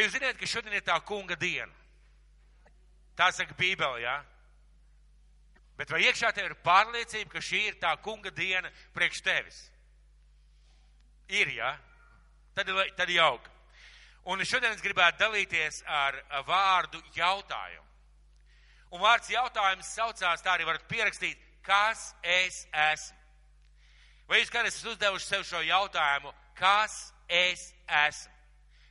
Vai jūs zināt, ka šodien ir tā kunga diena? Tā saka Bībele, jā? Bet vai iekšā tev ir pārliecība, ka šī ir tā kunga diena priekš tevis? Ir, jā? Tad, tad jauk. Un šodien es gribētu dalīties ar vārdu jautājumu. Un vārds jautājums saucās, tā arī varat pierakstīt, kas es esmu. Vai jūs kādreiz esat uzdevuši sev šo jautājumu, kas es esmu?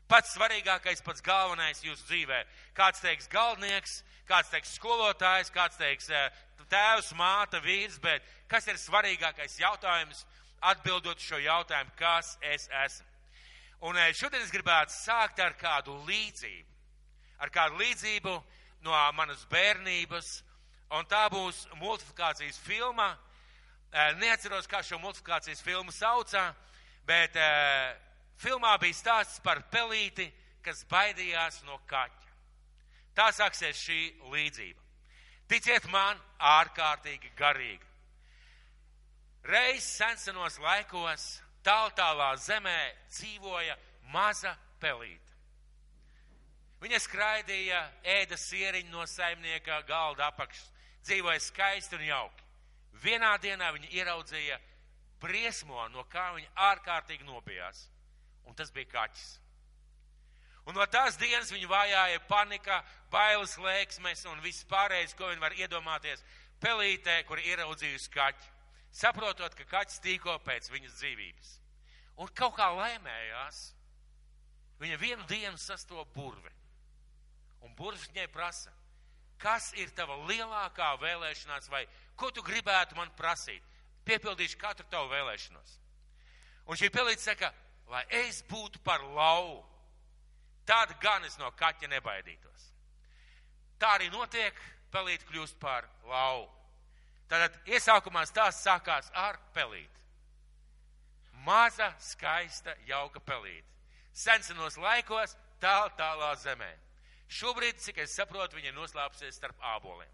Pats svarīgākais, pats galvenais jūsu dzīvē. Kāds teiks galvenieks, kāds teiks skolotājs, kāds teiks eh, tēvs, māte, vīrs, bet kas ir svarīgākais jautājums atbildot šo jautājumu, kas es esmu? Un eh, šodien es gribētu sākt ar kādu līdzību. Ar kādu līdzību no manas bērnības, un tā būs multiplikācijas filma. Eh, neatceros, kā šo multiplikācijas filmu saucā, bet filmā bija stāsts par pelīti, kas baidījās no kaķa. Tā sāksies šī līdzība. Ticiet man, ārkārtīgi garīga. Reiz sensenos laikos, tāl tālā zemē dzīvoja maza pelīte. Viņa skraidīja, ēda sieriņu no saimnieka galda apakšas, dzīvoja skaisti un jauki. Vienā dienā viņa ieraudzīja briesmo, no kā viņa ārkārtīgi nobijās un tas bija kaķis. Un no tās dienas viņu vajāja panika, bailes, lēksmes un viss pārējais, ko viņi var iedomāties pelītē, kur ieraudzījusi kaķi, saprotot, ka kaķis tīko pēc viņas dzīvības. Un kaut kā lēmējās, viņa vienu dienu sasto burvi. Un burvis viņai prasa, kas ir tava lielākā vēlēšanās vai ko tu gribētu man prasīt? Piepildīšu katru tavu vēlēšanos. Un šī pelīte saka, lai es būtu par lauvu. Tad gan es no kaķa nebaidītos. Tā arī notiek, pelīt kļūst par lauvu. Tātad iesākumā stāsts sākās ar pelīti. Maza, skaista, jauka pelīte. Sensenos laikos, tāl, tālā zemē. Šobrīd, cik es saprotu, viņa noslēpsies starp āboliem.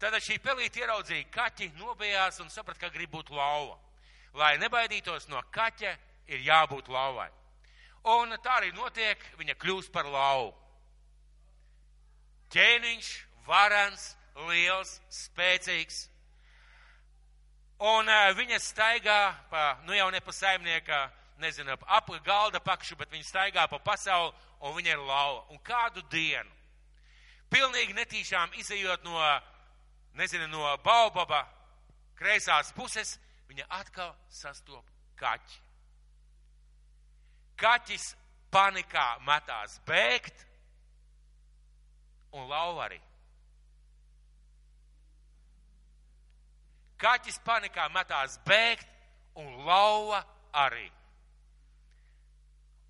Tātad šī pelīte ieraudzīja kaķi, nobijās un saprata, ka grib būt lauva. Lai nebaidītos no kaķa, ir jābūt lauvai. Un tā arī notiek, viņa kļūst par lauvu. Ķēniņš, varans, liels, spēcīgs. Un uh, viņa staigā pa, nu jau ne pa saimniekā, nezinu, ap galda pakšu, bet viņa staigā pa pasauli un viņa ir lauva. Un kādu dienu, pilnīgi netīšām izējot no, nezinu, no baubaba kreisās puses, viņa atkal sastop kaķi. Kaķis panikā metās bēgt un lauva arī. Kaķis panikā metās bēgt un lauva arī.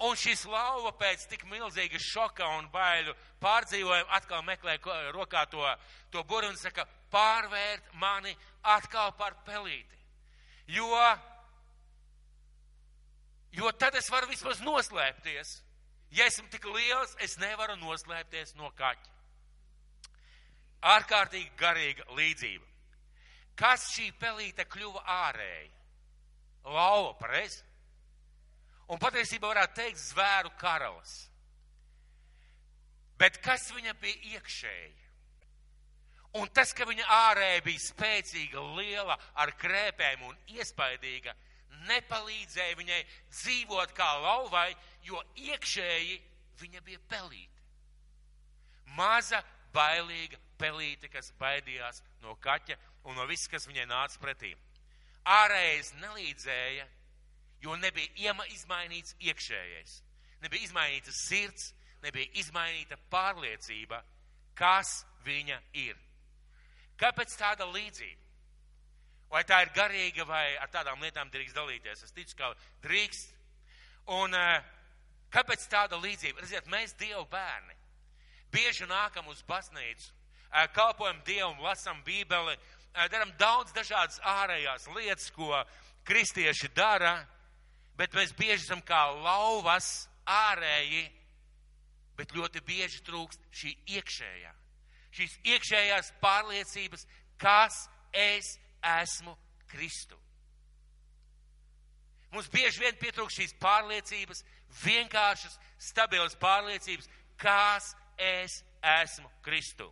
Un šis lauva pēc tik milzīga šoka un baiļu pārdzīvojuma atkal meklē rokā to, to buru un saka, pārvērt mani atkal par pelīti. Jo Jo tad es varu vismaz noslēpties. Ja esmu tik liels, es nevaru noslēpties no kaķa. Ārkārtīgi garīga līdzība. Kas šī pelīte kļuva ārēji? Lauva, pareizi? Un patiesībā varētu teikt zvēru karalis. Bet kas viņa bija iekšēji? Un tas, ka viņa ārēji bija spēcīga, liela, ar krēpēm un iespaidīga, nepalīdzēja viņai dzīvot kā lauvai, jo iekšēji viņa bija pelīte. Maza, bailīga pelīte, kas baidījās no kaķa un no viss, kas viņai nāca pretī. Ārējais nelīdzēja, jo nebija izmainīts iekšējais. Nebija izmainīta sirds, nebija izmainīta pārliecība, kas viņa ir. Kāpēc tāda līdzība? Vai tā ir garīga, vai ar tādām lietām drīkst dalīties? Es ticu, ka drīkst. Un eh, kāpēc tāda līdzība? Redziet, mēs Dievu bērni bieži nākam uz baznīcu, eh, kalpojam Dievam, lasam Bībeli, eh, darām daudz dažādas ārējās lietas, ko kristieši dara, bet mēs bieži esam kā lauvas ārēji, bet ļoti bieži trūkst šī iekšējā. Šīs iekšējās pārliecības, kas es esmu Kristu. Mums bieži vien pietrūkst šīs pārliecības, vienkāršas, stabilas pārliecības, kas es esmu Kristu.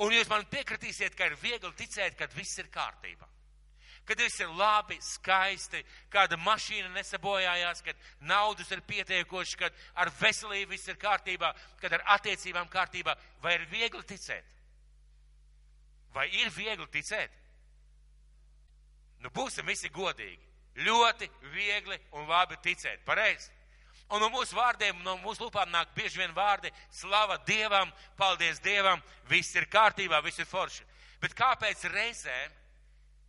Un jūs man piekritīsiet, ka ir viegli ticēt, kad viss ir kārtībā. Kad viss ir labi, skaisti, kāda mašīna nesabojājās, kad naudas ir pietiekoši, kad ar veselību viss ir kārtībā, kad ar attiecībām kārtībā. Vai ir viegli ticēt? Vai ir viegli ticēt? Nu, būsim visi godīgi. Ļoti viegli un labi ticēt. Pareizi. Un no mūsu vārdiem, no mūsu lūpām nāk bieži vien vārdi slava Dievam, paldies Dievam, viss ir kārtībā, viss ir forši. Bet kāpēc reizēm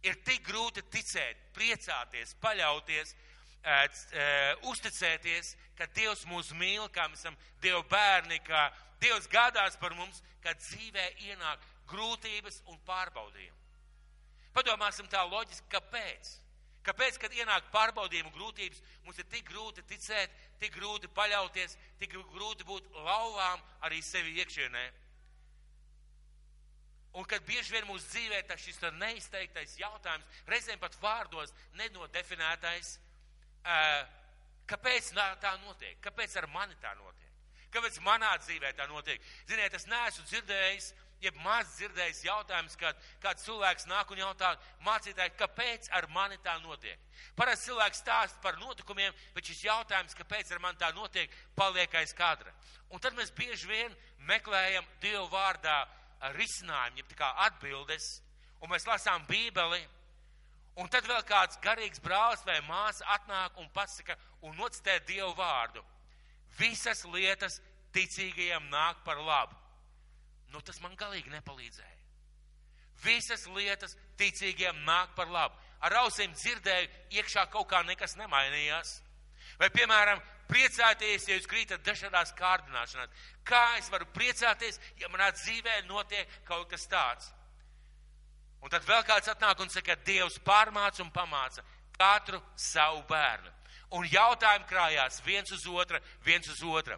ir tik grūti ticēt, priecāties, paļauties, uzticēties, ka Dievs mūs mīl, kā mēs esam Dieva bērni, ka Dievs gādās par mums, kad dzīvē ienāk grūtības un pārbaudījumi. Padomāsim tā loģiski, kāpēc? Kāpēc, kad ienāk pārbaudījumu grūtības, mums ir tik grūti ticēt, tik grūti paļauties, tik grūti būt lauvām arī sevi iekšienē? Un kad bieži vien mūsu dzīvē tas šis neizteiktais jautājums, reizēm pat vārdos nenodefinētais, kāpēc tā notiek? Kāpēc ar mani tā notiek? Kāpēc manā dzīvē tā notiek? Ziniet, es neesmu dzirdējis jeb maz dzirdējis jautājums, kad kāds cilvēks nāk un jautā mācītāji, kāpēc ar mani tā notiek. Parasti cilvēks stāst par notikumiem, bet šis jautājums, kāpēc ar mani tā notiek, paliek aiz kadra. Un tad mēs bieži vien meklējam Dievu vārdā risinājumu, jeb tā kā atbildes, un mēs lasām Bībeli, un tad vēl kāds garīgs brālis vai māsa atnāk un pasaka un nocitē Dievu vārdu. Visas lietas ticīgajiem nāk par labu nu tas man galīgi nepalīdzēja. Visas lietas ticīgiem nāk par labu. Ar ausīm dzirdēju, iekšā kaut kā nekas nemainījās. Vai, piemēram, priecāties, ja jūs krītat dažādās kārdināšanās. Kā es varu priecāties, ja manā dzīvē notiek kaut kas tāds? Un tad vēl kāds atnāk un saka, Dievs pārmāca un pamāca katru savu bērnu. Un jautājumi krājās viens uz otru, viens uz otru.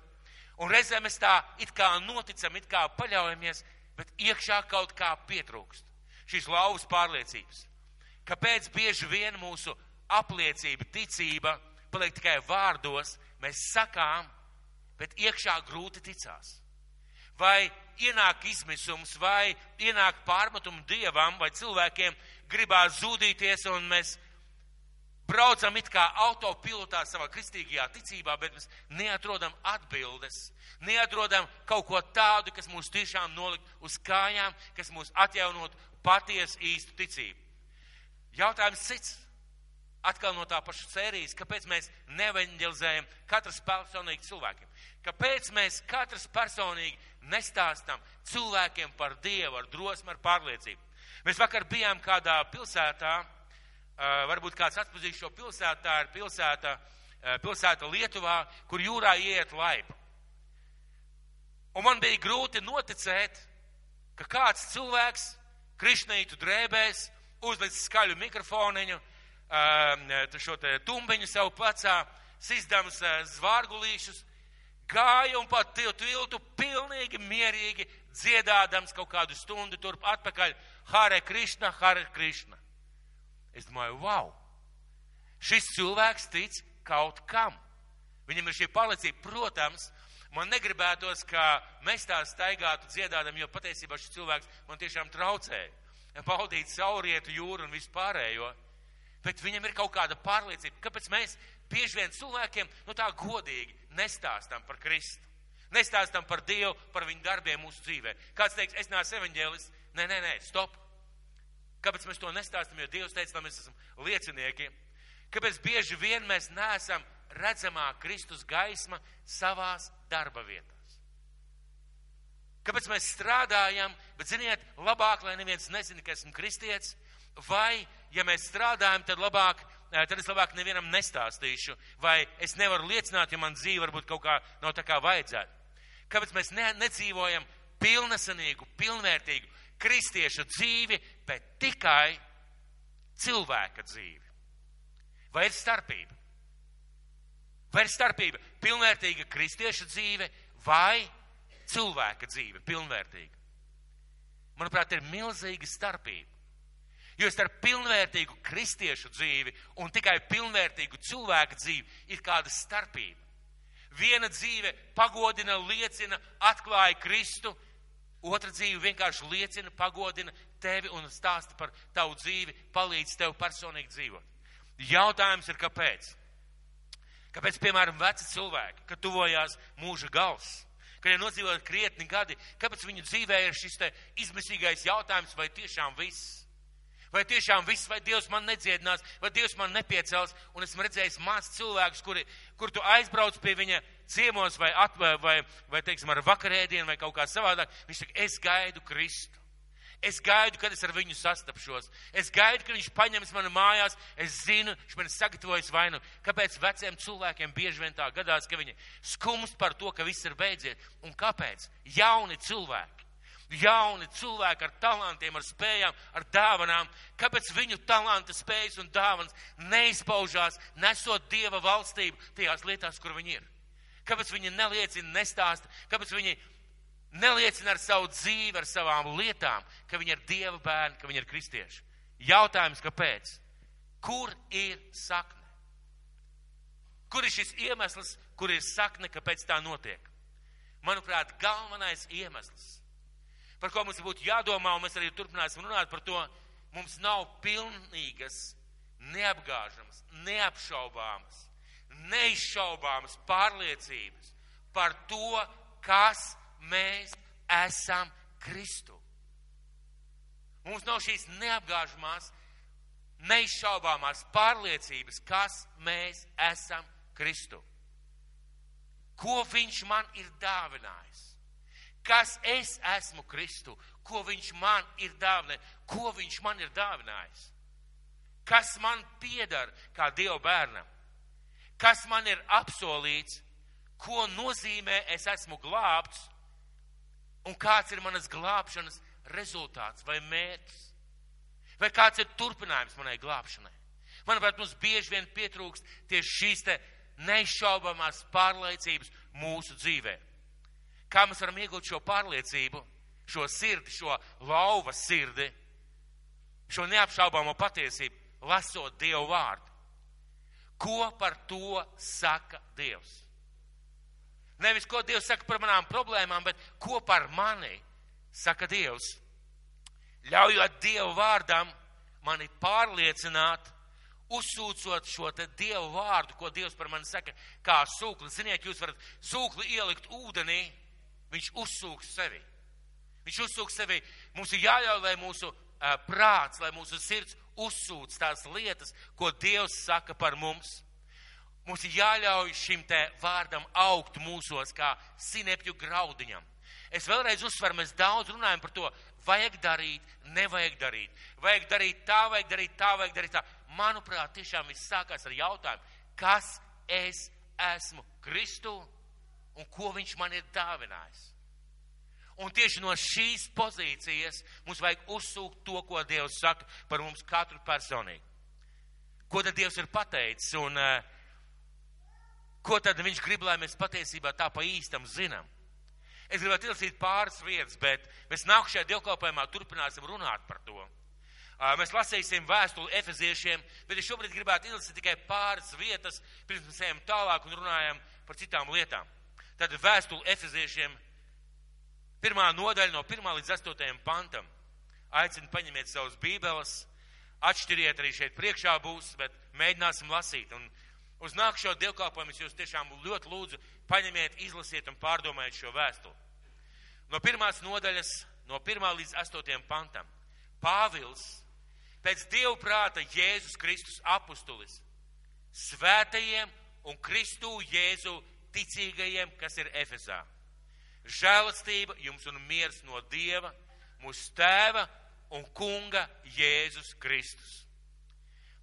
Un reizēm mēs tā it kā noticam, it kā paļaujamies, bet iekšā kaut kā pietrūkst. Šīs lauvas pārliecības. Kāpēc bieži vien mūsu apliecība, ticība paliek tikai vārdos, mēs sakām, bet iekšā grūti ticās. Vai ienāk izmisums, vai ienāk pārmetumu dievam, vai cilvēkiem gribās zudīties, un mēs braucam it kā autopilotā savā kristīgajā ticībā, bet mēs neatrodam atbildes, neatrodam kaut ko tādu, kas mūs tiešām nolikt uz kājām, kas mūs atjaunot patiesu īstu ticību. Jautājums cits. Atkal no tā paša sērijas, kāpēc mēs nevanģelizējam katrs personīgi cilvēkiem? Kāpēc mēs katrs personīgi nestāstam cilvēkiem par Dievu ar drosmi, ar pārliecību? Mēs vakar bijām kādā pilsētā, Eh, varbūt kāds atpazīs šo pilsētu, tā ir pilsēta, eh, pilsēta Lietuvā, kur jūrā iet laipa. Un man bija grūti noticēt, ka kāds cilvēks krišnītu drēbēs, uzlicis skaļu mikrofoniņu, eh, šo te tumbiņu sev plecā, sizdams zvārgulīšus, gāja un pat tiltu pilnīgi mierīgi dziedādams kaut kādu stundu turp atpakaļ Hare Krishna, Hare Krishna. Es domāju, wow! Šis cilvēks tic kaut kam. Viņam ir šī palicība. Protams, man negribētos, ka mēs tā staigātu dziedādam, jo patiesībā šis cilvēks man tiešām traucēja. Baudīt saurietu jūru un vispārējo. Bet viņam ir kaut kāda pārliecība. Kāpēc mēs bieži vien cilvēkiem, nu tā godīgi, nestāstam par Kristu? Nestāstam par Dievu, par viņu darbiem mūsu dzīvē. Kāds teiks, es neesmu evaņģēlis. Nē, nē, nē, stop. Kāpēc mēs to nestāstam? Jo Dievs teica, lai mēs esam liecinieki. Kāpēc bieži vien mēs neesam redzamā Kristus gaisma savās darba vietās? Kāpēc mēs strādājam, bet ziniet, labāk, lai neviens nezina, ka esmu kristietis, vai, ja mēs strādājam, tad labāk, eh, tad es labāk nevienam nestāstīšu, vai es nevaru liecināt, ja man dzīve varbūt kaut kā nav tā kā vajadzētu. Kāpēc mēs ne, nedzīvojam pilnesanīgu, pilnvērtīgu, kristieša dzīvi, bet tikai cilvēka dzīvi. Vai ir starpība? Vai ir starpība pilnvērtīga kristieša dzīve vai cilvēka dzīve pilnvērtīga? Manuprāt, ir milzīga starpība. Jo starp pilnvērtīgu kristiešu dzīvi un tikai pilnvērtīgu cilvēku dzīvi ir kāda starpība. Viena dzīve pagodina, liecina, atklāja Kristu, otra dzīve vienkārši liecina, pagodina tevi un stāsta par tavu dzīvi, palīdz tev personīgi dzīvot. Jautājums ir, kāpēc? Kāpēc, piemēram, veci cilvēki, kad tuvojās mūža gals, kad ir nodzīvot krietni gadi, kāpēc viņu dzīvē ir šis izmisīgais jautājums, vai tiešām viss? Vai tiešām viss, vai Dievs man nedziedinās, vai Dievs man nepiecels, un esmu redzējis maz cilvēkus, kuri, kur tu aizbrauc pie viņa ciemos vai, at, vai, vai, vai teiksim, ar vakarēdienu vai kaut kā savādāk. Viņš saka, es gaidu Kristu. Es gaidu, kad es ar viņu sastapšos. Es gaidu, kad viņš paņems mani mājās. Es zinu, viņš man ir sagatavojis vainu. Kāpēc veciem cilvēkiem bieži vien tā gadās, ka viņi skumst par to, ka viss ir beidzies? Un kāpēc? Jauni cilvēki. Jauni cilvēki ar talantiem, ar spējām, ar dāvanām. Kāpēc viņu talanta, spējas un dāvanas neizpaužās, nesot Dieva valstību tajās lietās, kur viņi ir? Kāpēc viņi neliecina, nestāsta? Kāpēc viņi neliecina ar savu dzīvi, ar savām lietām, ka viņi ir Dieva bērni, ka viņi ir kristieši. Jautājums, kāpēc? Kur ir sakne? Kur ir šis iemesls, kur ir sakne, kāpēc tā notiek? Manuprāt, galvenais iemesls, par ko mums būtu jādomā, un mēs arī turpināsim runāt par to, mums nav pilnīgas, neapgāžamas, neapšaubāmas, neizšaubāmas pārliecības par to, kas mēs esam Kristu. Mums nav šīs neapgāžamās, neizšaubāmās pārliecības, kas mēs esam Kristu. Ko viņš man ir dāvinājis? Kas es esmu Kristu? Ko viņš man ir dāvinājis? Ko viņš man ir dāvinājis? Kas man piedara kā Dieva bērnam? Kas man ir apsolīts? Ko nozīmē es esmu glābts? Un kāds ir manas glābšanas rezultāts vai mērķis? Vai kāds ir turpinājums manai glābšanai? Manuprāt, mums bieži vien pietrūkst tieši šīs te neizšaubamās pārliecības mūsu dzīvē. Kā mēs varam iegūt šo pārliecību, šo sirdi, šo lauva sirdi, šo neapšaubāmo patiesību, lasot Dievu vārdu? Ko par to saka Dievs? Nevis, ko Dievs saka par manām problēmām, bet ko par mani saka Dievs. Ļaujot Dievu vārdam mani pārliecināt, uzsūcot šo te Dievu vārdu, ko Dievs par mani saka, kā sūkli. Ziniet, jūs varat sūkli ielikt ūdenī, viņš uzsūks sevi. Viņš uzsūks sevi. Mums ir jāļauj, lai mūsu uh, prāts, lai mūsu sirds uzsūc tās lietas, ko Dievs saka par mums. Mums ir jāļauj šim te vārdam augt mūsos kā sinepju graudiņam. Es vēlreiz uzsveru, mēs daudz runājam par to, vajag darīt, nevajag darīt. Vajag darīt tā, vajag darīt tā, vajag darīt tā. Manuprāt, tiešām viss sākās ar jautājumu, kas es esmu Kristu un ko viņš man ir dāvinājis. Un tieši no šīs pozīcijas mums vajag uzsūkt to, ko Dievs saka par mums katru personīgi. Ko tad Dievs ir pateicis? Un, uh, Ko tad viņš grib, lai mēs patiesībā tā pa īstam zinām? Es gribētu izlasīt pāris vietas, bet mēs nākušajā dievkalpojumā turpināsim runāt par to. Mēs lasīsim vēstuli efeziešiem, bet es šobrīd gribētu izlasīt tikai pāris vietas, pirms mēs ejam tālāk un runājam par citām lietām. Tad vēstuli efeziešiem, pirmā nodaļa no 1 līdz 8 pantam. Aicinu paņemiet savus bībeles, atšķiriet arī šeit priekšā būs, bet mēģināsim lasīt. Un uz nākšo dievkalpojumu es jūs tiešām ļoti lūdzu paņemiet, izlasiet un pārdomājiet šo vēstuli. No pirmās nodaļas, no pirmā līdz astotajam pantam. Pāvils, pēc Dievu prāta Jēzus Kristus apustulis, svētajiem un Kristu Jēzu ticīgajiem, kas ir Efesā. Žēlastība jums un miers no Dieva, mūsu tēva un kunga Jēzus Kristus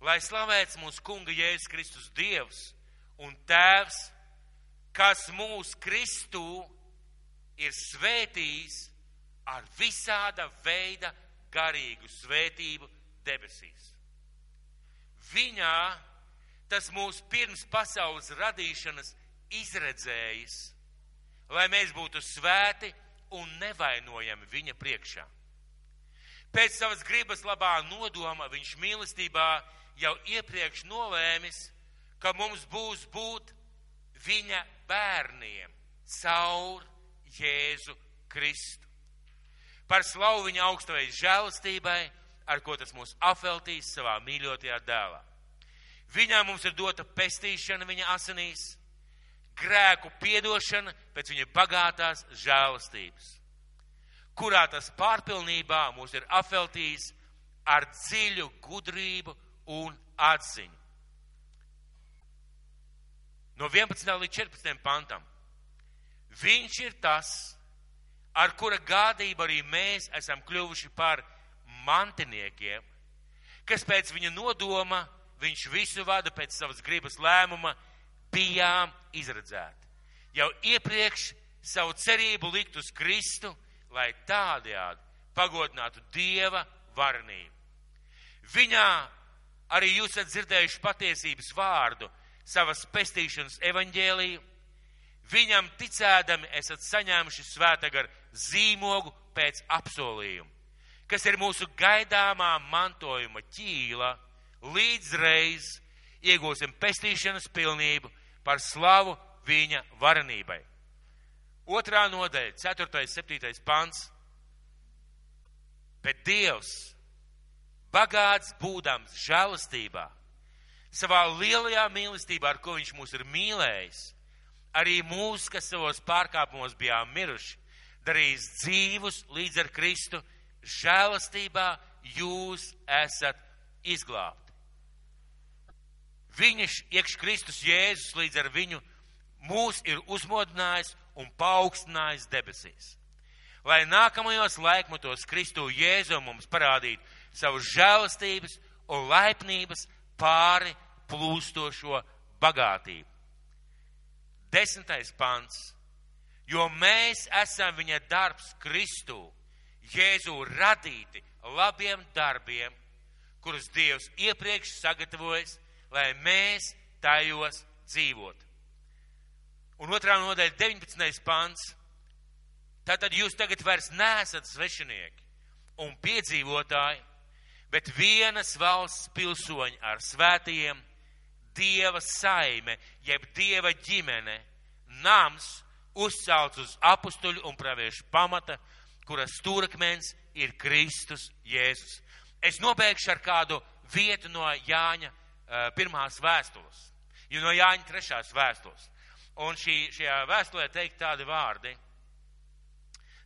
lai slavēts mūsu kunga Jēzus Kristus Dievs un Tēvs, kas mūsu Kristū ir svētījis ar visāda veida garīgu svētību debesīs. Viņā tas mūs pirms pasaules radīšanas izredzējis, lai mēs būtu svēti un nevainojami viņa priekšā. Pēc savas gribas labā nodoma viņš mīlestībā jau iepriekš nolēmis, ka mums būs būt viņa bērniem caur Jēzu Kristu. Par slavu viņa augstākajai žēlastībai, ar ko tas mūs apveltīs savā mīļotajā dēlā. Viņā mums ir dota pestīšana viņa asinīs, grēku piedošana pēc viņa bagātās žēlastības, kurā tas pārpilnībā mūs ir apveltījis ar dziļu gudrību un atziņu. No 11. līdz 14. pantam. Viņš ir tas, ar kura gādību arī mēs esam kļuvuši par mantiniekiem, kas pēc viņa nodoma viņš visu vada pēc savas gribas lēmuma, bijām izredzēti. Jau iepriekš savu cerību likt uz Kristu, lai tādējādi pagodinātu Dieva varenību. Viņā arī jūs esat dzirdējuši patiesības vārdu, savas pestīšanas evaņģēliju. Viņam ticēdami esat saņēmuši svētagar zīmogu pēc apsolījuma, kas ir mūsu gaidāmā mantojuma ķīla līdzreiz iegūsim pestīšanas pilnību par slavu viņa varenībai. Otrā nodaļa, 4. 7. pants. Bet Dievs, bagāts būdams žēlastībā, savā lielajā mīlestībā, ar ko viņš mūs ir mīlējis, arī mūs, kas savos pārkāpumos bijām miruši, darīs dzīvus līdz ar Kristu, žēlastībā jūs esat izglābti. Viņš, iekš Kristus Jēzus, līdz ar viņu mūs ir uzmodinājis un paaugstinājis debesīs. Lai nākamajos laikmatos Kristu Jēzu mums parādītu savu žēlastības un laipnības pāri plūstošo bagātību. Desmitais pants. Jo mēs esam viņa darbs Kristū, Jēzu radīti labiem darbiem, kurus Dievs iepriekš sagatavojas lai mēs tajos dzīvotu. Un otrā nodaļa, 19. pants. Tātad jūs tagad vairs nesat svešinieki un piedzīvotāji, bet vienas valsts pilsoņi ar svētajiem, dieva saime, jeb dieva ģimene, nams uzcelts uz apustuļu un praviešu pamata, kuras stūrakmens ir Kristus Jēzus. Es nobeigšu ar kādu vietu no Jāņa pirmās vēstules, jo no Jāņa trešās vēstules. Un šī, šajā vēstulē teikt tādi vārdi.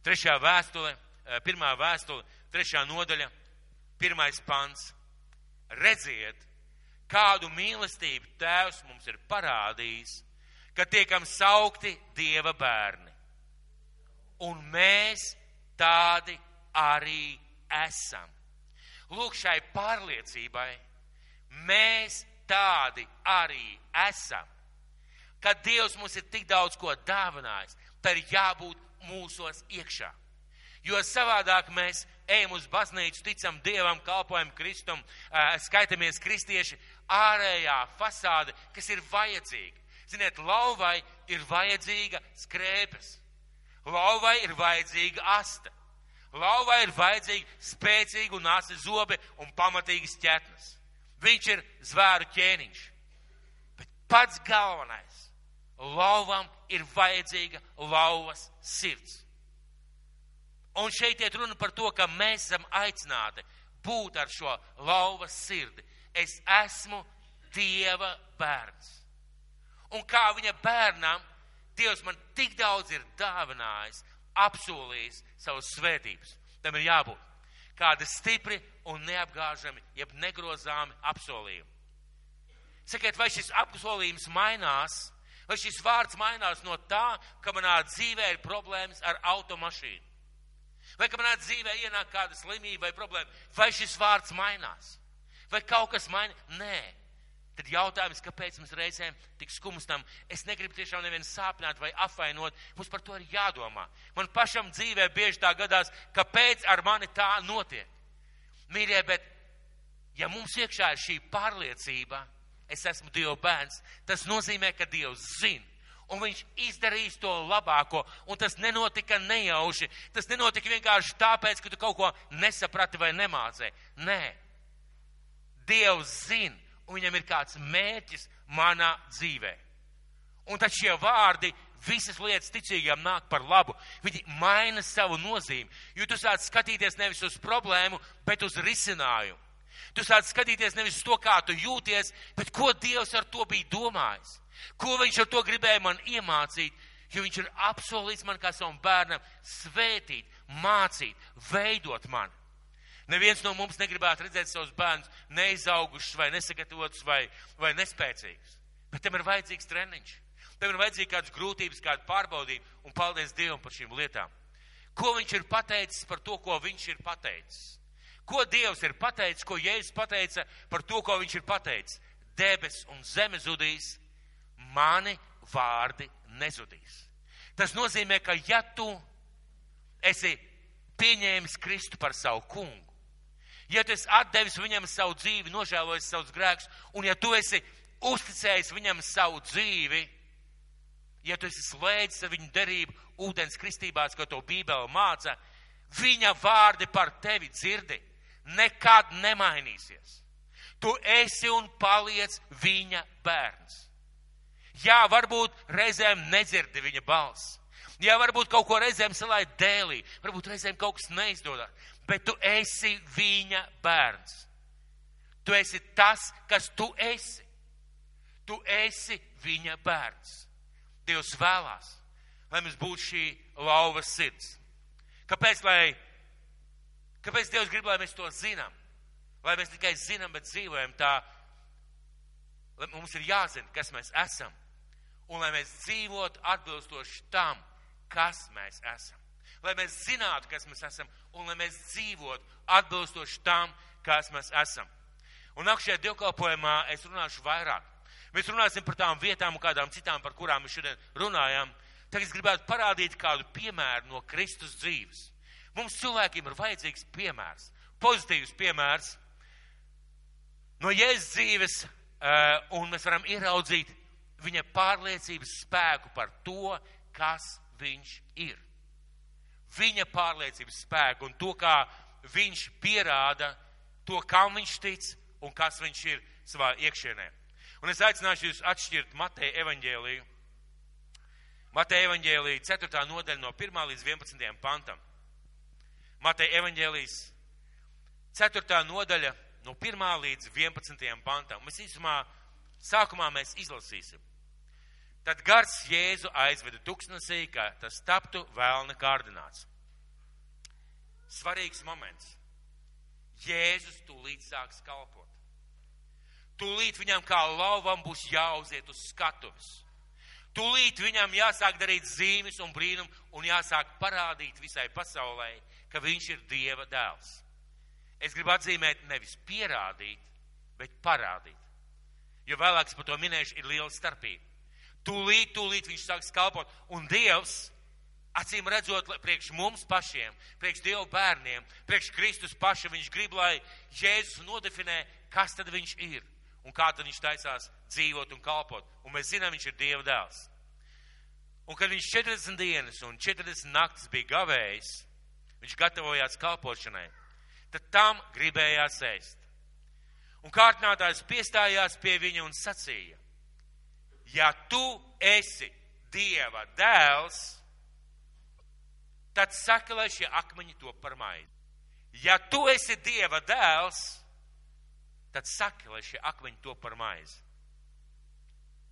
Trešā vēstule, pirmā vēstule, trešā nodaļa, pirmais pants. Redziet, kādu mīlestību Tēvs mums ir parādījis, ka tiekam saukti Dieva bērni. Un mēs tādi arī esam. Lūk, šai pārliecībai Mēs tādi arī esam. Kad Dievs mums ir tik daudz ko dāvinājis, tad ir jābūt mūsos iekšā. Jo savādāk mēs ejam uz baznīcu, ticam Dievam, kalpojam Kristum, skaitamies kristieši, ārējā fasāde, kas ir vajadzīga. Ziniet, lauvai ir vajadzīga skrēpes. Lauvai ir vajadzīga asta. Lauvai ir vajadzīga spēcīga un asi zobe un pamatīgas ķetnes. Viņš ir zvēru ķēniņš. Bet pats galvenais - lauvam ir vajadzīga lauvas sirds. Un šeit iet runa par to, ka mēs esam aicināti būt ar šo lauvas sirdi. Es esmu Dieva bērns. Un kā viņa bērnam, Dievs man tik daudz ir dāvinājis, apsolījis savus svētības. Tam ir jābūt kādi stipri un neapgāžami, jeb negrozāmi apsolījumi. Sakiet, vai šis apsolījums mainās, vai šis vārds mainās no tā, ka manā dzīvē ir problēmas ar automašīnu? Vai ka manā dzīvē ienāk kāda slimība vai problēma? Vai šis vārds mainās? Vai kaut kas mainās? Nē. Tad jautājums, kāpēc mums reizēm tik skumstam, es negribu tiešām nevienu sāpināt vai apvainot, mums par to ir jādomā. Man pašam dzīvē bieži tā gadās, kāpēc ar mani tā notiek. Mīļie, bet ja mums iekšā ir šī pārliecība, es esmu Dieva bērns, tas nozīmē, ka Dievs zina Un viņš izdarīs to labāko, un tas nenotika nejauši. Tas nenotika vienkārši tāpēc, ka tu kaut ko nesaprati vai nemācēji. Nē, Dievs zina, un viņam ir kāds mērķis manā dzīvē. Un tad šie vārdi visas lietas ticīgām nāk par labu. Viņi maina savu nozīmi, jo tu sāc skatīties nevis uz problēmu, bet uz risinājumu. Tu sāc skatīties nevis uz to, kā tu jūties, bet ko Dievs ar to bija domājis. Ko viņš ar to gribēja man iemācīt, jo viņš ir apsolījis man kā savam bērnam svētīt, mācīt, veidot mani. Neviens no mums negribētu redzēt savus bērnus neizaugušus vai nesagatavotus vai, vai nespēcīgus. Bet tam ir vajadzīgs treniņš. Tam ir vajadzīga kādas grūtības, kāda pārbaudījuma, un paldies Dievam par šīm lietām. Ko viņš ir pateicis par to, ko viņš ir pateicis? Ko Dievs ir pateicis, ko Jēzus pateica par to, ko viņš ir pateicis? Debes un zeme zudīs, mani vārdi nezudīs. Tas nozīmē, ka ja tu esi pieņēmis Kristu par savu kungu, ja tu esi atdevis viņam savu dzīvi, nožēlojis savus grēkus, un ja tu esi uzticējis viņam savu dzīvi, ja tu esi slēdzis ar viņu derību ūdens kristībās, ko to Bībele māca, viņa vārdi par tevi dzirdi nekad nemainīsies. Tu esi un paliec viņa bērns. Jā, varbūt reizēm nedzirdi viņa balss. Jā, varbūt kaut ko reizēm salai dēlī, varbūt reizēm kaut kas neizdodas, bet tu esi viņa bērns. Tu esi tas, kas tu esi. Tu esi viņa bērns. Dievs vēlās, lai mums būtu šī lauvas sirds. Kāpēc? Lai, kāpēc Dievs grib, lai mēs to zinām? Lai mēs tikai zinām, bet dzīvojam tā, lai mums ir jāzina, kas mēs esam un lai mēs dzīvotu atbilstoši tam, kas mēs esam. Lai mēs zinātu, kas mēs esam, un lai mēs dzīvotu atbilstoši tam, kas mēs esam. Un nākamajā dievkalpojumā es runāšu vairāk. Mēs runāsim par tām vietām un kādām citām, par kurām mēs šodien runājam. Tagad es gribētu parādīt kādu piemēru no Kristus dzīves. Mums cilvēkiem ir vajadzīgs piemērs, pozitīvs piemērs no Jēzus dzīves, eh, un mēs varam ieraudzīt viņa pārliecības spēku par to, kas viņš ir. Viņa pārliecības spēku un to, kā viņš pierāda to, kam viņš tic un kas viņš ir savā iekšienē. Un es aicināšu jūs atšķirt Mateja evaņģēliju. Mateja evaņģēlija 4. nodaļa no 1. līdz 11. pantam. Mateja evaņģēlijas 4. nodaļa no 1. līdz 11. pantam. Mēs īsumā sākumā mēs izlasīsim. Tad gars Jēzu aizveda tuksnesī, ka tas taptu vēlna kārdināts. Svarīgs moments. Jēzus tūlīt sāks kalpot. Tūlīt viņam kā lauvam būs jāuziet uz skatuves. Tūlīt viņam jāsāk darīt zīmes un brīnum un jāsāk parādīt visai pasaulē, ka viņš ir Dieva dēls. Es gribu atzīmēt nevis pierādīt, bet parādīt. Jo vēlāk es par to minēšu, ir liela starpība. Tūlīt, tūlīt viņš sāks kalpot. Un Dievs, acīm redzot, priekš mums pašiem, priekš Dieva bērniem, priekš Kristus paša, viņš grib, lai Jēzus nodefinē, kas tad viņš ir un kā tad viņš taisās dzīvot un kalpot. Un mēs zinām, viņš ir Dieva dēls. Un kad viņš 40 dienas un 40 naktis bija gavējis, viņš gatavojās kalpošanai, tad tam gribējās ēst. Un kārtinātājs piestājās pie viņa un sacīja, ja tu esi Dieva dēls, tad saka, lai šie akmeņi to par maizi. Ja tu esi Dieva dēls, tad saka, lai šie akmeņi to par maizi.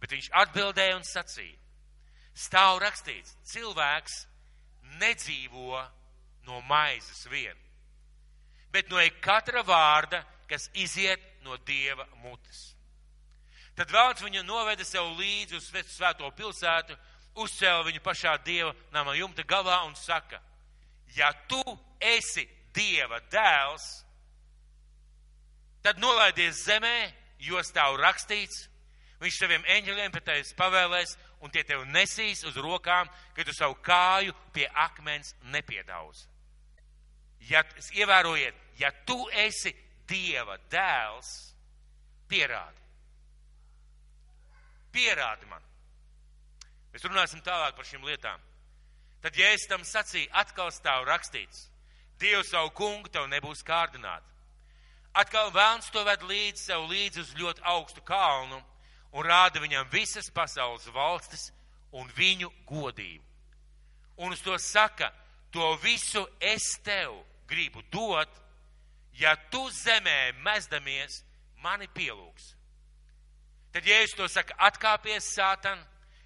Bet viņš atbildēja un sacīja, stāv rakstīts, cilvēks nedzīvo no maizes vien, bet no katra vārda, kas iziet no Dieva mutes. Tad vēlams viņu noveda sev līdzi uz svēto pilsētu, uzcēla viņu pašā dieva nama jumta galā un saka, ja tu esi dieva dēls, tad nolaidies zemē, jo stāv rakstīts, viņš saviem eņģeļiem pie tevis pavēlēs, un tie tev nesīs uz rokām, ka tu savu kāju pie akmens nepiedauz. Ja, ievērojiet, ja tu esi dieva dēls, pierādi. Pierādi man. Mēs runāsim tālāk par šīm lietām. Tad, ja es tam sacīju, atkal stāv rakstīts, Dievs savu kungu tev nebūs kārdināt. Atkal vēlns to ved līdzi sev līdzi uz ļoti augstu kalnu un rāda viņam visas pasaules valstis un viņu godību. Un uz to saka, to visu es tev gribu dot, ja tu zemē mezdamies mani pielūgs. Tad, es to saku, atkāpies sātan,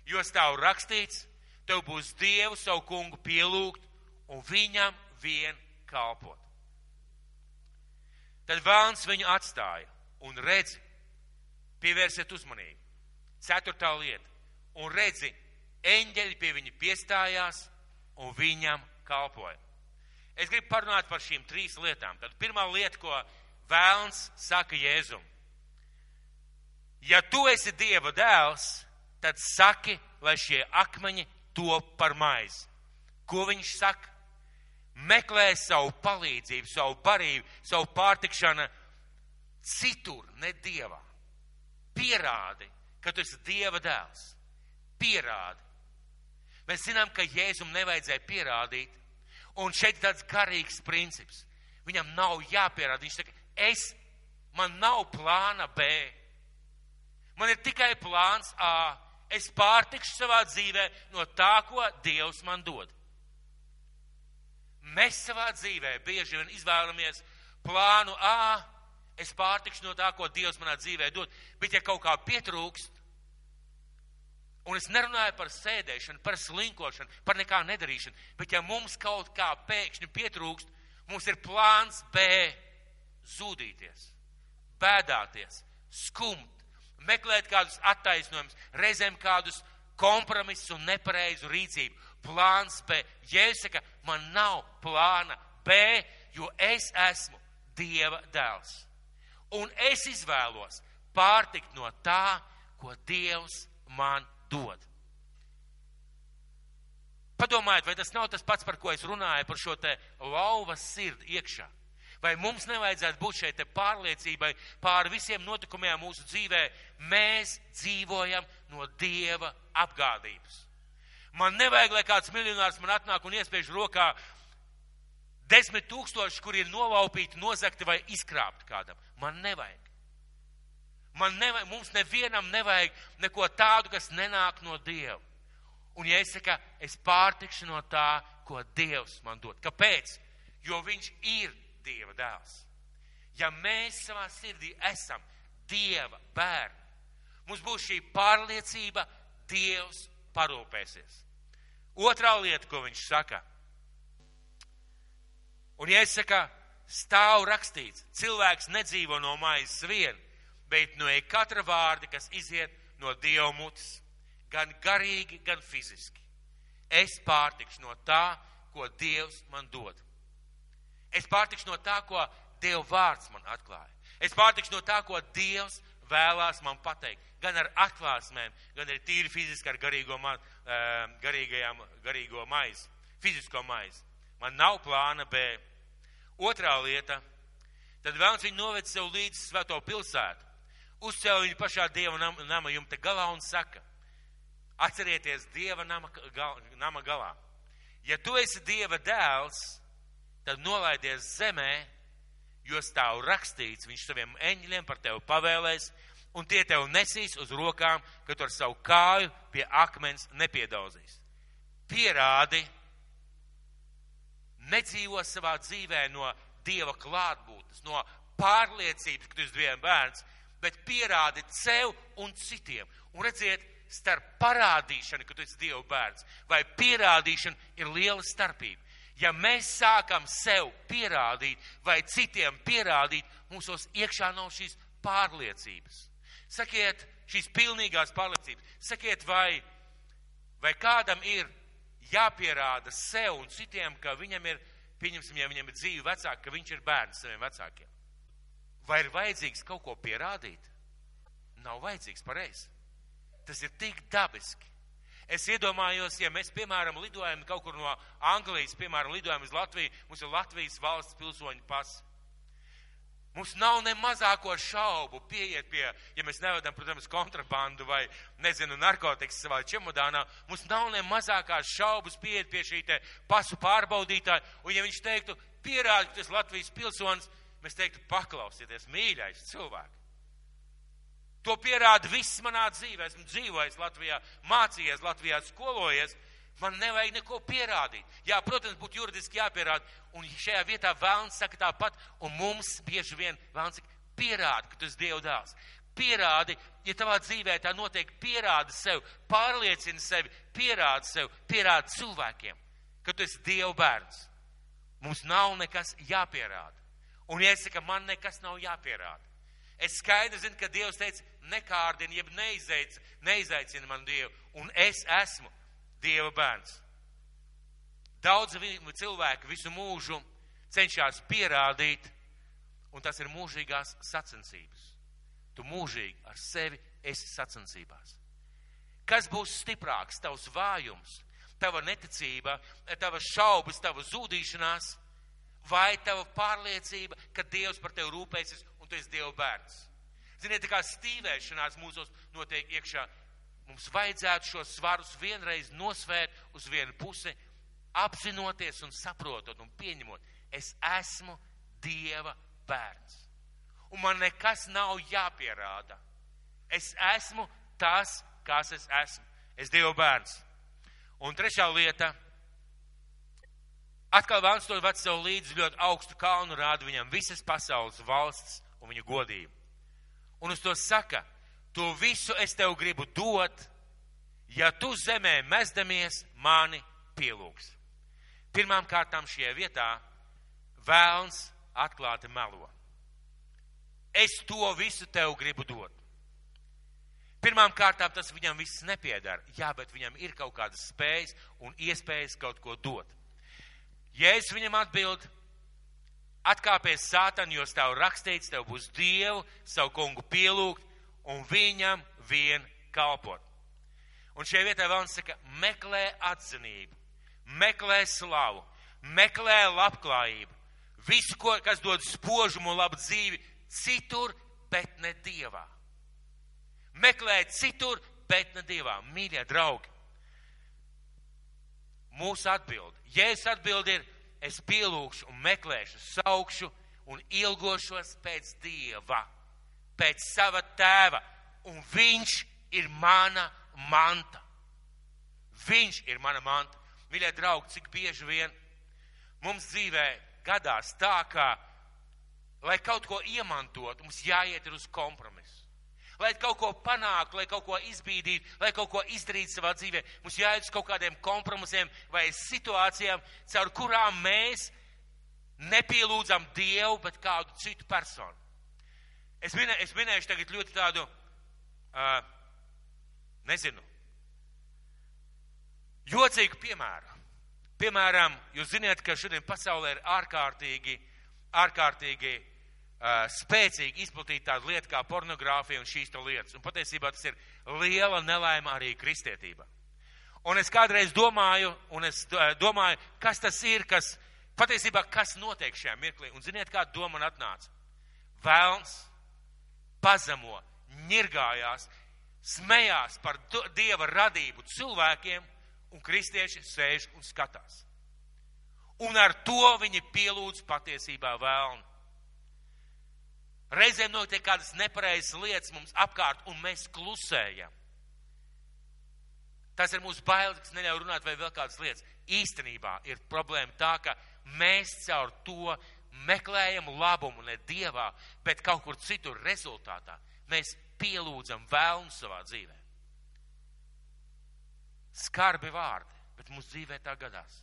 jo stāv rakstīts, tev būs Dievu savu kungu pielūgt un viņam vien kalpot. Tad vēlns viņu atstāja un redzi, pievērsiet uzmanību. Ceturtā lieta. Un redzi, eņģeļi pie viņa piestājās un viņam kalpoja. Es gribu parunāt par šīm trīs lietām. Tad pirmā lieta, ko vēlns saka Jēzum. Ja tu esi Dieva dēls, tad saki, lai šie akmeņi top par maizi. Ko viņš saka? Meklē savu palīdzību, savu barību, savu pārtikšanu citur, ne Dievā. Pierādi, ka tu esi Dieva dēls. Pierādi. Mēs zinām, ka Jēzum nevajadzēja pierādīt, un šeit tāds garīgs princips. Viņam nav jāpierāda. Viņš saka, es, man nav plāna B. Man ir tikai plāns A. Es pārtikšu savā dzīvē no tā, ko Dievs man dod. Mēs savā dzīvē bieži vien izvēlamies plānu A. Es pārtikšu no tā, ko Dievs manā dzīvē dod. Bet ja kaut kā pietrūkst, un es nerunāju par sēdēšanu, par slinkošanu, par nekā nedarīšanu, bet ja mums kaut kā pēkšņi pietrūkst, mums ir plāns B zudīties, bēdāties, skumt, meklēt kādus attaisnojumus, reizēm kādus kompromisus un nepareizu rīcību. Plāns B. Jēzus saka, man nav plāna B, jo es esmu Dieva dēls. Un es izvēlos pārtikt no tā, ko Dievs man dod. Padomājiet, vai tas nav tas pats, par ko es runāju, par šo te lauvas sirdi iekšā. Vai mums nevajadzētu būt šeit pārliecībai pār visiem notikumiem mūsu dzīvē? Mēs dzīvojam no Dieva apgādības. Man nevajag, lai kāds miljonārs man atnāk un iespiež rokā desmit tūkstoši, kur ir nolaupīti, nozakti vai izkrāpti kādam. Man nevajag. Man nevajag, mums nevienam nevajag neko tādu, kas nenāk no Dieva. Un ja es saku, es pārtikšu no tā, ko Dievs man dod. Kāpēc? Jo viņš ir Dieva dēls. Ja mēs savā sirdī esam Dieva bērni, mums būs šī pārliecība, Dievs parūpēsies. Otrā lieta, ko viņš saka, un saku, stāv rakstīts, cilvēks nedzīvo no maizes vien, bet no katra vārda, kas iziet no Dieva mutes, gan garīgi, gan fiziski. Es pārtikšu no tā, ko Dievs man dod. Es pārtikšu no tā, ko Dieva vārds man atklāja. Es pārtikšu no tā, ko Dievs vēlās man pateikt. Gan ar atklāsmēm, gan arī tīri fiziski ar garīgo, ma, garīgajām, garīgo maizi, fizisko maizi. Man nav plāna B. Otrā lieta, tad vēlams viņu noved sev līdz svēto pilsētu. Uzcēla viņu pašā Dieva nama, nama jumta galā un saka, atcerieties Dieva nama, gal, nama galā. Ja tu esi Dieva dēls, tad nolaidies zemē, jo stāv rakstīts, viņš saviem eņģļiem par tevi pavēlēs, un tie tev nesīs uz rokām, ka tu ar savu kāju pie akmens nepiedaudzīs. Pierādi, nedzīvo savā dzīvē no Dieva klātbūtnes, no pārliecības, ka tu esi Dieva bērns, bet pierādi sev un citiem. Un redziet, starp parādīšanu, ka tu esi Dieva bērns, vai pierādīšana ir liela starpība. Ja mēs sākam sev pierādīt vai citiem pierādīt, mūsos iekšā nav šīs pārliecības. Sakiet, šīs pilnīgās pārliecības. Sakiet, vai, vai kādam ir jāpierāda sev un citiem, ka viņam ir, pieņemsim, ja viņam ir dzīve vecāka, ka viņš ir bērns saviem vecākiem. Vai ir vajadzīgs kaut ko pierādīt? Nav vajadzīgs pareizi. Tas ir tik dabiski. Es iedomājos, ja mēs, piemēram, lidojam kaut kur no Anglijas, piemēram, lidojam uz Latviju, mums ir Latvijas valsts pilsoņu pasi. Mums nav ne mazāko šaubu pieiet pie, ja mēs nevedam, protams, kontrabandu vai, nezinu, narkotikas savā čemodānā, mums nav ne mazākās šaubas pieiet pie šī te pasu pārbaudītāja, un ja viņš teiktu, pierādi, ka tas Latvijas pilsonis, mēs teiktu, paklausieties, mīļais cilvēks. To pierāda viss manā dzīvē. Esmu dzīvojis Latvijā, mācījies Latvijā, skolojies. Man nevajag neko pierādīt. Jā, protams, būtu juridiski jāpierāda. Un šajā vietā vēlns saka tāpat, un mums bieži vien vēlns saka, pierādi, ka tu esi Dieva dēls. Pierādi, ja tavā dzīvē tā notiek, pierādi sev, pārliecini sevi, pierādi sev, pierādi cilvēkiem, ka tu esi Dieva bērns. Mums nav nekas jāpierāda. Un ja es saku, man nekas nav jāpierāda. Es skaidri zinu, ka Dievs teica, nekārdini, jeb neizaic, neizaicina man Dievu, un es esmu Dieva bērns. Daudz cilvēku visu mūžu cenšas pierādīt, un tas ir mūžīgās sacensības. Tu mūžīgi ar sevi esi sacensībās. Kas būs stiprāks, tavs vājums, tava neticība, tava šaubas, tava zudīšanās, vai tava pārliecība, ka Dievs par tevi rūpēsies un tu esi Dieva bērns? Ziniet, tā kā stīvēšanās mūsos notiek iekšā, mums vajadzētu šos svarus vienreiz nosvērt uz vienu pusi, apzinoties un saprotot un pieņemot, es esmu Dieva bērns. Un man nekas nav jāpierāda. Es esmu tas, kas es esmu. Es Dieva bērns. Un trešā lieta. Atkal Vāns to ved sev līdzi ļoti augstu kalnu rādu viņam visas pasaules valsts un viņa godību. Un uz to saka, to visu es tev gribu dot, ja tu zemē mezdamies mani pielūgs. Pirmām kārtām šajā vietā vēlns atklāti melo. Es to visu tev gribu dot. Pirmām kārtām tas viņam viss nepiedara. Jā, bet viņam ir kaut kādas spējas un iespējas kaut ko dot. Jēzus viņam atbild, atkāpies sātan, jo tev rakstīts, tev būs Dievu, savu kungu pielūgt un viņam vien kalpot. Un šajā vietā vēl saka, meklē atzinību, meklē slavu, meklē labklājību, visu, ko, kas dod spožumu un labu dzīvi, citur, bet ne Dievā. Meklē citur, bet ne Dievā. Mīļie draugi, mūsu atbildi, Jēzus atbildi ir, es pielūgšu un meklēšu, saukšu un ilgošos pēc Dieva, pēc sava tēva, un viņš ir mana manta. Viņš ir mana manta. Mīļie draugi, cik bieži vien mums dzīvē gadās tā, ka, lai kaut ko iemantot, mums jāiet uz kompromisu. Lai kaut ko panāktu, lai kaut ko izbīdītu, lai kaut ko izdarītu savā dzīvē, mums jāiet uz kaut kādiem kompromisiem vai situācijām, caur kurām mēs nepielūdzam Dievu, bet kādu citu personu. Es, minē, es minēšu tagad ļoti tādu uh, nezinu, jocīgu piemēru. Piemēram, jūs zināt, ka šodien pasaulē ir ārkārtīgi, ārkārtīgi uh, spēcīgi izplatīta tāda lieta kā pornogrāfija un šīs lietas. Un patiesībā tas ir liela nelaime arī kristietībā. Un es kādreiz domāju, un es domāju, kas tas ir, kas patiesībā, kas notiek šajā mirklī. Un ziniet, kāda doma man atnāca? Vēlns pazemo, ņirgājās, smējās par Dieva radību cilvēkiem, un kristieši sēž un skatās. Un ar to viņi pielūdz patiesībā vēlnu. Reizēm notiek kādas nepareizas lietas mums apkārt, un mēs klusējam. Tas ir mūsu bailes, kas neļauj runāt vai vēl kādas lietas. Īstenībā ir problēma tā, ka mēs caur to meklējam labumu ne Dievā, bet kaut kur citur rezultātā. Mēs pielūdzam vēlnu savā dzīvē. Skarbi vārdi, bet mūsu dzīvē tā gadās.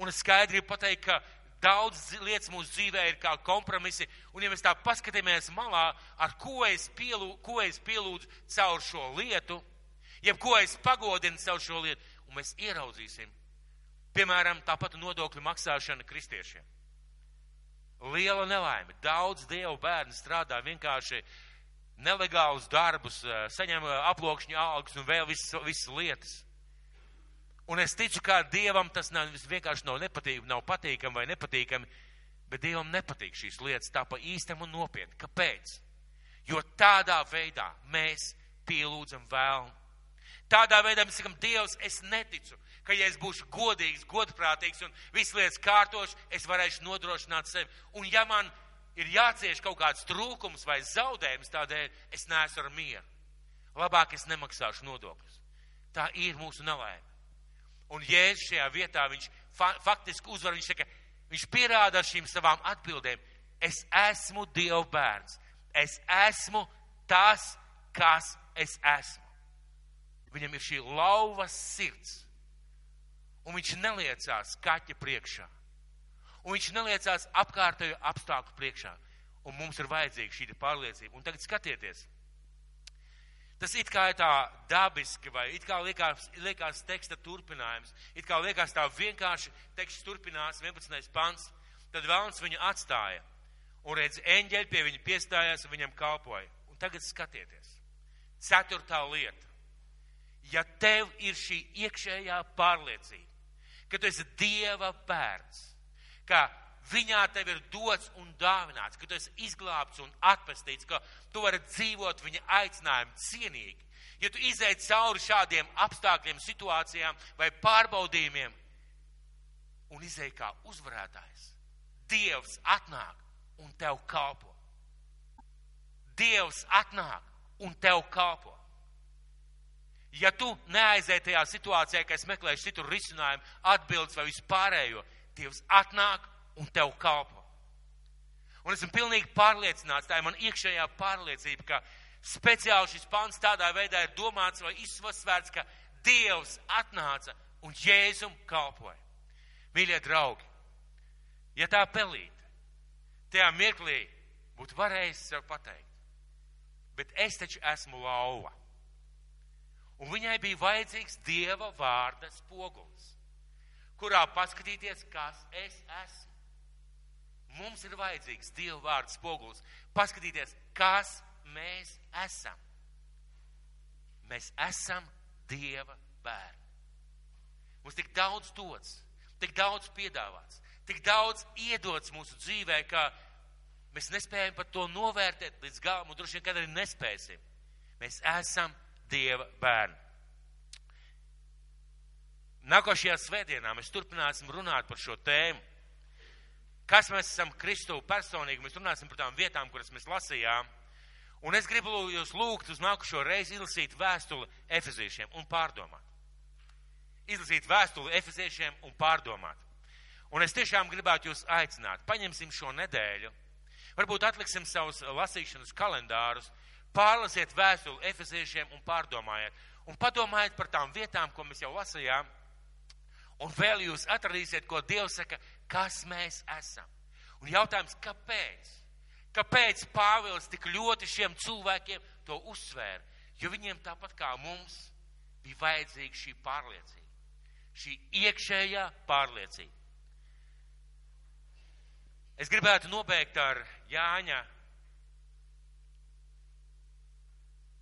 Un es skaidri pateikt, ka daudz lietas mūsu dzīvē ir kā kompromisi, un ja mēs tā paskatāmies malā, ar ko es, pielū, ko es pielūdzu caur šo lietu, jeb ko es pagodinu caur šo lietu, un mēs ieraudzīsim, piemēram, tāpat nodokļu maksāšana kristiešiem. Liela nelaime. Daudz dievu bērnu strādā vienkārši nelegālus darbus, eh, saņem eh, aplokšņu algas un vēl visas, visas lietas. Un es ticu, ka Dievam tas nav, vienkārši nav nepatīkami, nav patīkami vai nepatīkami, Bet Dievam nepatīk šīs lietas tā pa īstam un nopietni. Kāpēc? Jo tādā veidā mēs pielūdzam vēlmu. Tādā veidā mēs sakam, Dievs, es neticu, ka ja es būšu godīgs, godprātīgs un viss lietas kārtošs, es varēšu nodrošināt sevi. Un ja man ir jācieš kaut kāds trūkums vai zaudējums tādēļ, es neesmu ar mieru. Labāk es nemaksāšu nodokļus. Tā ir mūsu nelaime. Un Jēzus šajā vietā, viņš fa faktiski uzvar, viņš saka, viņš pierāda ar šīm savām atbildēm, es esmu Dieva bērns, es esmu tas, kas es esmu. Viņam ir šī lauvas sirds, un viņš neliecās kaķa priekšā, un viņš neliecās apkārtējo apstākļu priekšā, un mums ir vajadzīga šī pārliecība. Un tagad skatieties, Tas it kā ir tā dabiski, vai it kā liekas, liekas teksta turpinājums, it kā liekas tā vienkārši teksts turpinās 11. pants, tad vēlams viņu atstāja. Un redz, eņģeļi pie viņa piestājās un viņam kalpoja. Un tagad skatieties. Ceturtā lieta. Ja tev ir šī iekšējā pārliecība, ka tu esi Dieva bērns, ka viņā tev ir dots un dāvināts, ka tu esi izglābts un atpestīts, ka tu vari dzīvot viņa aicinājumu cienīgi. Ja tu izēj cauri šādiem apstākļiem, situācijām vai pārbaudījumiem un izēj kā uzvarētājs, Dievs atnāk un tev kalpo. Dievs atnāk un tev kalpo. Ja tu neaizēji tajā situācijā, ka es meklēšu citur risinājumu, atbildes vai vispārējo, Dievs atnāk un tev kalpo. Un esmu pilnīgi pārliecināts, tā ir man iekšējā pārliecība, ka speciāli šis pants tādā veidā ir domāts vai izsvērts, ka Dievs atnāca un Jēzum kalpoja. Mīļie draugi, ja tā pelīte tajā mirklī būtu varējis sev pateikt, bet es taču esmu lauva. Un viņai bija vajadzīgs Dieva vārda spogulis, kurā paskatīties, kas es esmu. Mums ir vajadzīgs Dieva vārds spogulis. Paskatīties, kas mēs esam. Mēs esam Dieva bērni. Mums tik daudz dots, tik daudz piedāvāts, tik daudz iedots mūsu dzīvē, ka mēs nespējam pat to novērtēt līdz galam un droši vien, kad arī nespēsim. Mēs esam Dieva bērni. Nākošajā svētdienā mēs turpināsim runāt par šo tēmu kas mēs esam Kristu personīgi. Mēs runāsim par tām vietām, kuras mēs lasījām. Un es gribu jūs lūgt uz nākušo reizi izlasīt vēstuli efeziešiem un pārdomāt. Izlasīt vēstuli efeziešiem un pārdomāt. Un es tiešām gribētu jūs aicināt. Paņemsim šo nedēļu. Varbūt atliksim savus lasīšanas kalendārus, pārlasiet vēstuli efeziešiem un pārdomājiet. Un padomājiet par tām vietām, ko mēs jau lasījām. Un vēl jūs atradīsiet, ko Dievs saka kas mēs esam. Un jautājums, kāpēc? Kāpēc Pāvils tik ļoti šiem cilvēkiem to uzsvēra? Jo viņiem tāpat kā mums bija vajadzīga šī pārliecība, šī iekšējā pārliecība. Es gribētu nobeigt ar Jāņa,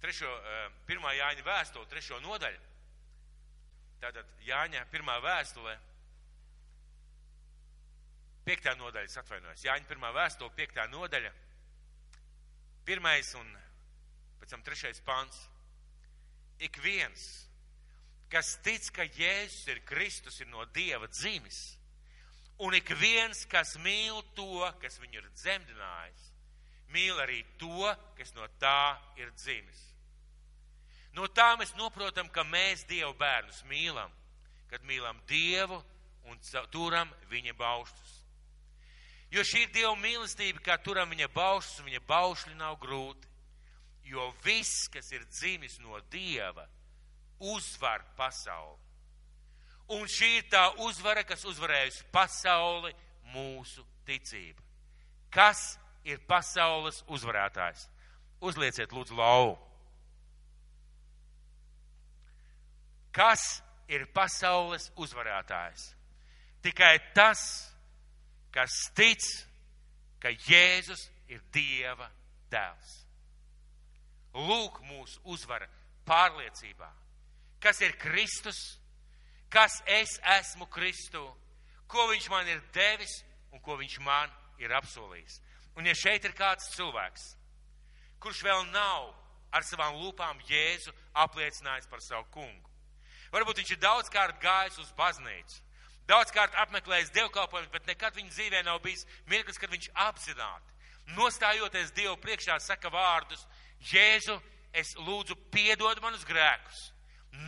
trešo, eh, pirmā Jāņa vēstule, trešo nodaļu. Tātad Jāņa pirmā vēstule, Piektā nodaļa, atvainojos, Jāņa pirmā vēstule, piektā nodaļa, pirmais un pēc tam trešais pants. Ik viens, kas tic, ka Jēzus ir Kristus, ir no Dieva dzimis, un ik viens, kas mīl to, kas viņu ir dzemdinājis, mīl arī to, kas no tā ir dzimis. No tā mēs noprotam, ka mēs Dievu bērnus mīlam, kad mīlam Dievu un turam viņa bauštus. Jo šī ir Dieva mīlestība, kā turam viņa baušus, un viņa baušļi nav grūti. Jo viss, kas ir dzimis no Dieva, uzvar pasauli. Un šī ir tā uzvara, kas uzvarējusi pasauli, mūsu ticība. Kas ir pasaules uzvarētājs? Uzlieciet, lūdzu, lauvu. Kas ir pasaules uzvarētājs? Tikai tas, kas tic, ka Jēzus ir Dieva dēls. Lūk, mūsu uzvara pārliecībā, kas ir Kristus, kas es esmu Kristu, ko viņš man ir devis un ko viņš man ir apsolījis. Un ja šeit ir kāds cilvēks, kurš vēl nav ar savām lūpām Jēzu apliecinājis par savu kungu, varbūt viņš ir daudzkārt gājis uz baznīcu, daudzkārt apmeklējis dievkalpojumus, bet nekad viņa dzīvē nav bijis mirklis, kad viņš apzināti, nostājoties Dievu priekšā, saka vārdus, Jēzu, es lūdzu piedod manus grēkus,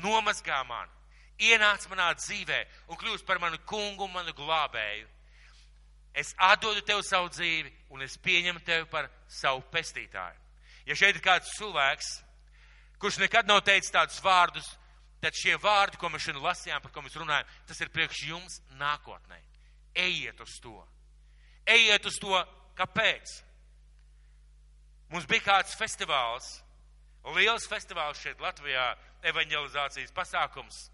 nomazgā mani, ienāc manā dzīvē un kļūst par manu kungu un manu glābēju. Es atdodu tev savu dzīvi un es pieņemu tevi par savu pestītāju. Ja šeit ir kāds cilvēks, kurš nekad nav teicis tādus vārdus, tad šie vārdi, ko mēs šodien lasījām, par ko mēs runājam, tas ir priekš jums nākotnē. Ejiet uz to. Ejiet uz to, kāpēc? Mums bija kāds festivāls, liels festivāls šeit Latvijā, evanģelizācijas pasākums.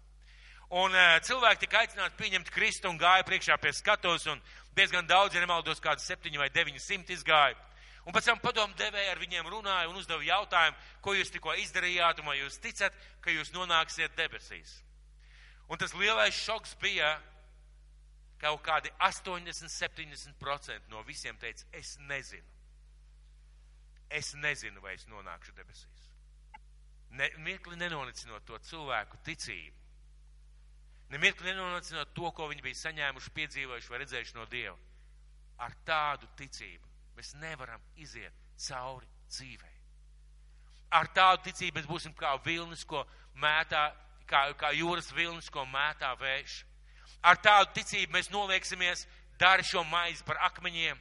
Un uh, cilvēki tika aicināti pieņemt Kristu un gāja priekšā pie skatos, un diezgan daudz, ja nemaldos, kādi septiņi vai deviņi simti izgāja. Un pēc tam padomu devēja ar viņiem runāja un uzdeva jautājumu, ko jūs tikko izdarījāt, un vai jūs ticat, ka jūs nonāksiet debesīs. Un tas lielais šoks bija, ka kaut kādi 80-70% no visiem teica, es nezinu. Es nezinu, vai es nonākšu debesīs. Ne, mirkli nenolicinot to cilvēku ticību. Nemirkli nenolicinot to, ko viņi bija saņēmuši, piedzīvojuši vai redzējuši no Dieva. Ar tādu ticību mēs nevaram iziet cauri dzīvei. Ar tādu ticību mēs būsim kā vilnis, ko mētā, kā, kā jūras vilnis, ko mētā vējš. Ar tādu ticību mēs nolieksimies, dari šo maizi par akmeņiem,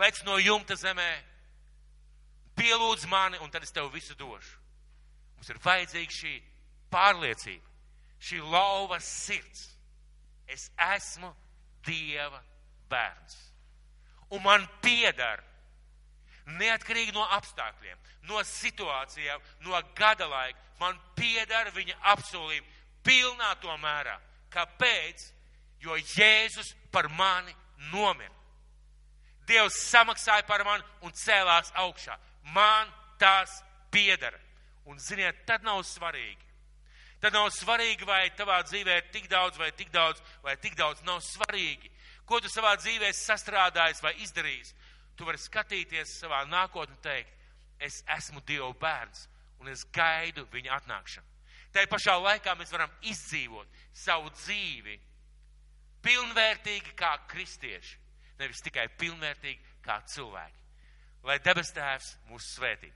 lec no jumta zemē, pielūdz mani, un tad es tev visu došu. Mums ir vajadzīga šī pārliecība šī lauvas sirds. Es esmu Dieva bērns. Un man pieder, neatkarīgi no apstākļiem, no situācijām, no gada laika, man pieder viņa apsolījumi pilnā to mērā. Kāpēc? Jo Jēzus par mani nomira. Dievs samaksāja par mani un cēlās augšā. Man tas pieder. Un, ziniet, tad nav svarīgi, Tad nav svarīgi, vai tavā dzīvē ir tik daudz, vai tik daudz, vai tik daudz. Nav svarīgi, ko tu savā dzīvē sastrādājis vai izdarījis. Tu vari skatīties savā nākotnē un teikt, es esmu Dieva bērns un es gaidu viņa atnākšanu. Tā pašā laikā mēs varam izdzīvot savu dzīvi pilnvērtīgi kā kristieši, nevis tikai pilnvērtīgi kā cilvēki. Lai debes tēvs mūs svētī.